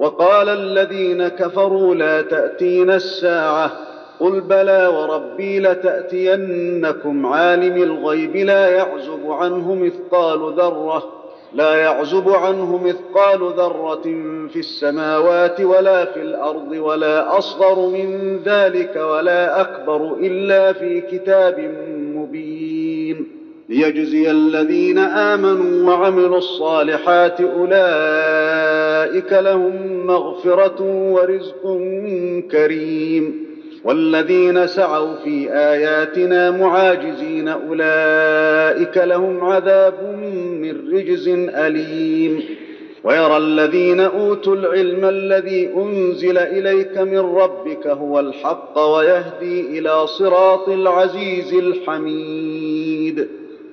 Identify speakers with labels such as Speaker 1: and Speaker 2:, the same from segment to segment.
Speaker 1: وقال الذين كفروا لا تاتين الساعه قل بلى وربي لتاتينكم عالم الغيب لا يعزب عنه مثقال ذره لا يعزب عنه مثقال ذره في السماوات ولا في الارض ولا اصغر من ذلك ولا اكبر الا في كتاب مبين ليجزي الذين امنوا وعملوا الصالحات اولئك لهم مغفره ورزق كريم والذين سعوا في اياتنا معاجزين اولئك لهم عذاب من رجز اليم ويرى الذين اوتوا العلم الذي انزل اليك من ربك هو الحق ويهدي الى صراط العزيز الحميد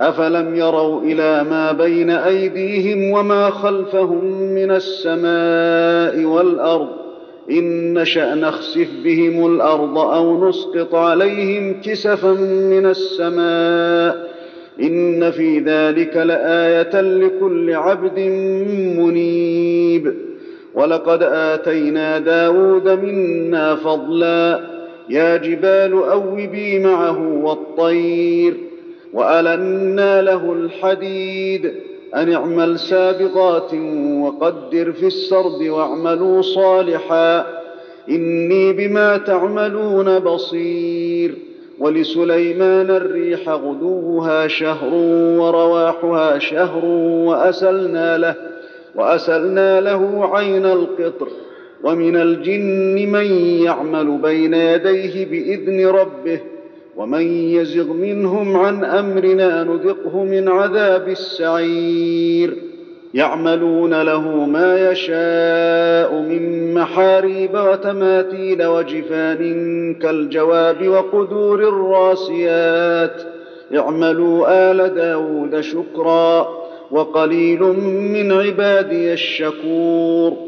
Speaker 1: افلم يروا الى ما بين ايديهم وما خلفهم من السماء والارض ان نشا نخسف بهم الارض او نسقط عليهم كسفا من السماء ان في ذلك لايه لكل عبد منيب ولقد اتينا داود منا فضلا يا جبال اوبي معه والطير والنا له الحديد ان اعمل سابغات وقدر في السرد واعملوا صالحا اني بما تعملون بصير ولسليمان الريح غدوها شهر ورواحها شهر واسلنا له واسلنا له عين القطر ومن الجن من يعمل بين يديه باذن ربه ومن يزغ منهم عن امرنا نذقه من عذاب السعير يعملون له ما يشاء من محاريب وتماثيل وجفان كالجواب وقدور الراسيات اعملوا ال داود شكرا وقليل من عبادي الشكور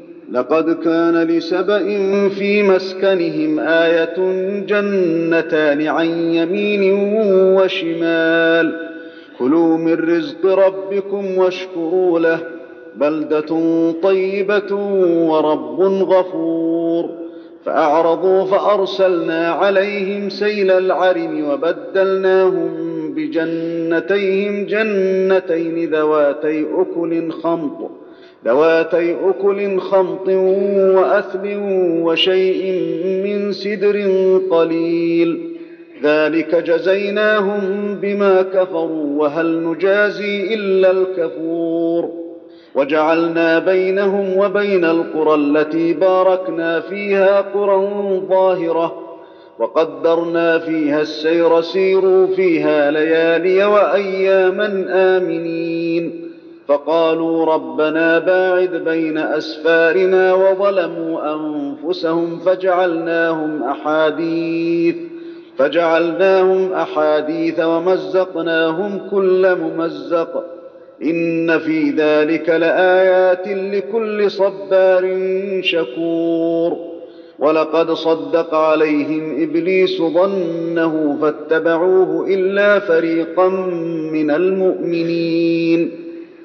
Speaker 1: لقد كان لسبا في مسكنهم ايه جنتان عن يمين وشمال كلوا من رزق ربكم واشكروا له بلده طيبه ورب غفور فاعرضوا فارسلنا عليهم سيل العرم وبدلناهم بجنتيهم جنتين ذواتي اكل خمط ذواتي أكل خمط وأثل وشيء من سدر قليل ذلك جزيناهم بما كفروا وهل نجازي إلا الكفور وجعلنا بينهم وبين القرى التي باركنا فيها قرى ظاهرة وقدرنا فيها السير سيروا فيها ليالي وأياما آمنين فقالوا ربنا باعد بين اسفارنا وظلموا انفسهم فجعلناهم احاديث فجعلناهم احاديث ومزقناهم كل ممزق ان في ذلك لايات لكل صبار شكور ولقد صدق عليهم ابليس ظنه فاتبعوه الا فريقا من المؤمنين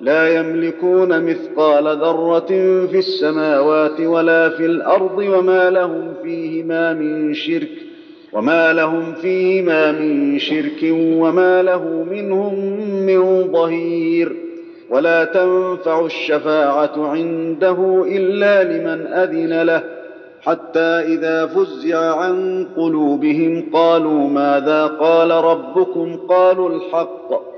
Speaker 1: لا يملكون مثقال ذرة في السماوات ولا في الأرض وما لهم فيهما من شرك وما لهم فيهما من شرك وما له منهم من ظهير ولا تنفع الشفاعة عنده إلا لمن أذن له حتى إذا فزع عن قلوبهم قالوا ماذا قال ربكم قالوا الحق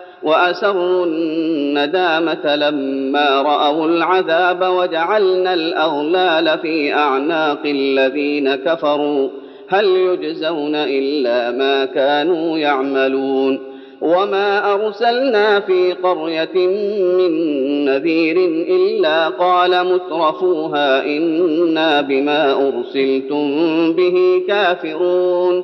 Speaker 1: وأسروا الندامة لما رأوا العذاب وجعلنا الأغلال في أعناق الذين كفروا هل يجزون إلا ما كانوا يعملون وما أرسلنا في قرية من نذير إلا قال مترفوها إنا بما أرسلتم به كافرون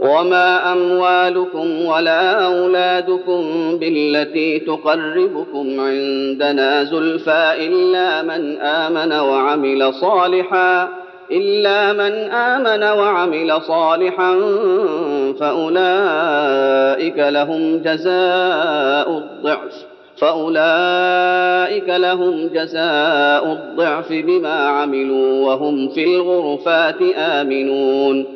Speaker 1: وما اموالكم ولا اولادكم بالتي تقربكم عندنا زلفى الا من امن وعمل صالحا إلا من آمن وعمل صالحا فأولئك لهم جزاء الضعف فأولئك لهم جزاء الضعف بما عملوا وهم في الغرفات آمنون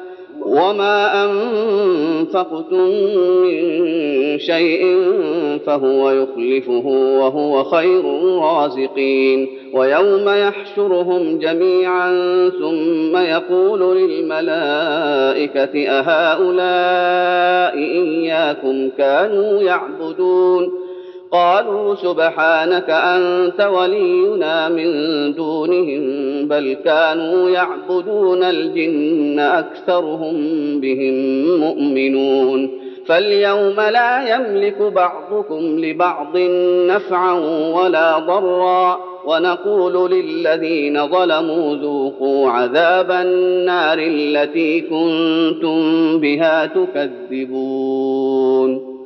Speaker 1: وما أنفقتم من شيء فهو يخلفه وهو خير الرازقين ويوم يحشرهم جميعا ثم يقول للملائكة أهؤلاء إياكم كانوا يعبدون قالوا سبحانك انت ولينا من دونهم بل كانوا يعبدون الجن اكثرهم بهم مؤمنون فاليوم لا يملك بعضكم لبعض نفعا ولا ضرا ونقول للذين ظلموا ذوقوا عذاب النار التي كنتم بها تكذبون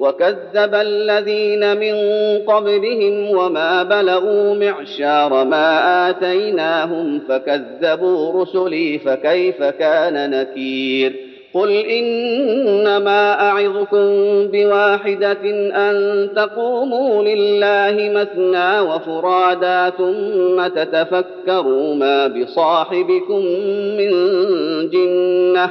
Speaker 1: وكذب الذين من قبلهم وما بلغوا معشار ما اتيناهم فكذبوا رسلي فكيف كان نكير قل انما اعظكم بواحده ان تقوموا لله مثنى وفرادا ثم تتفكروا ما بصاحبكم من جنه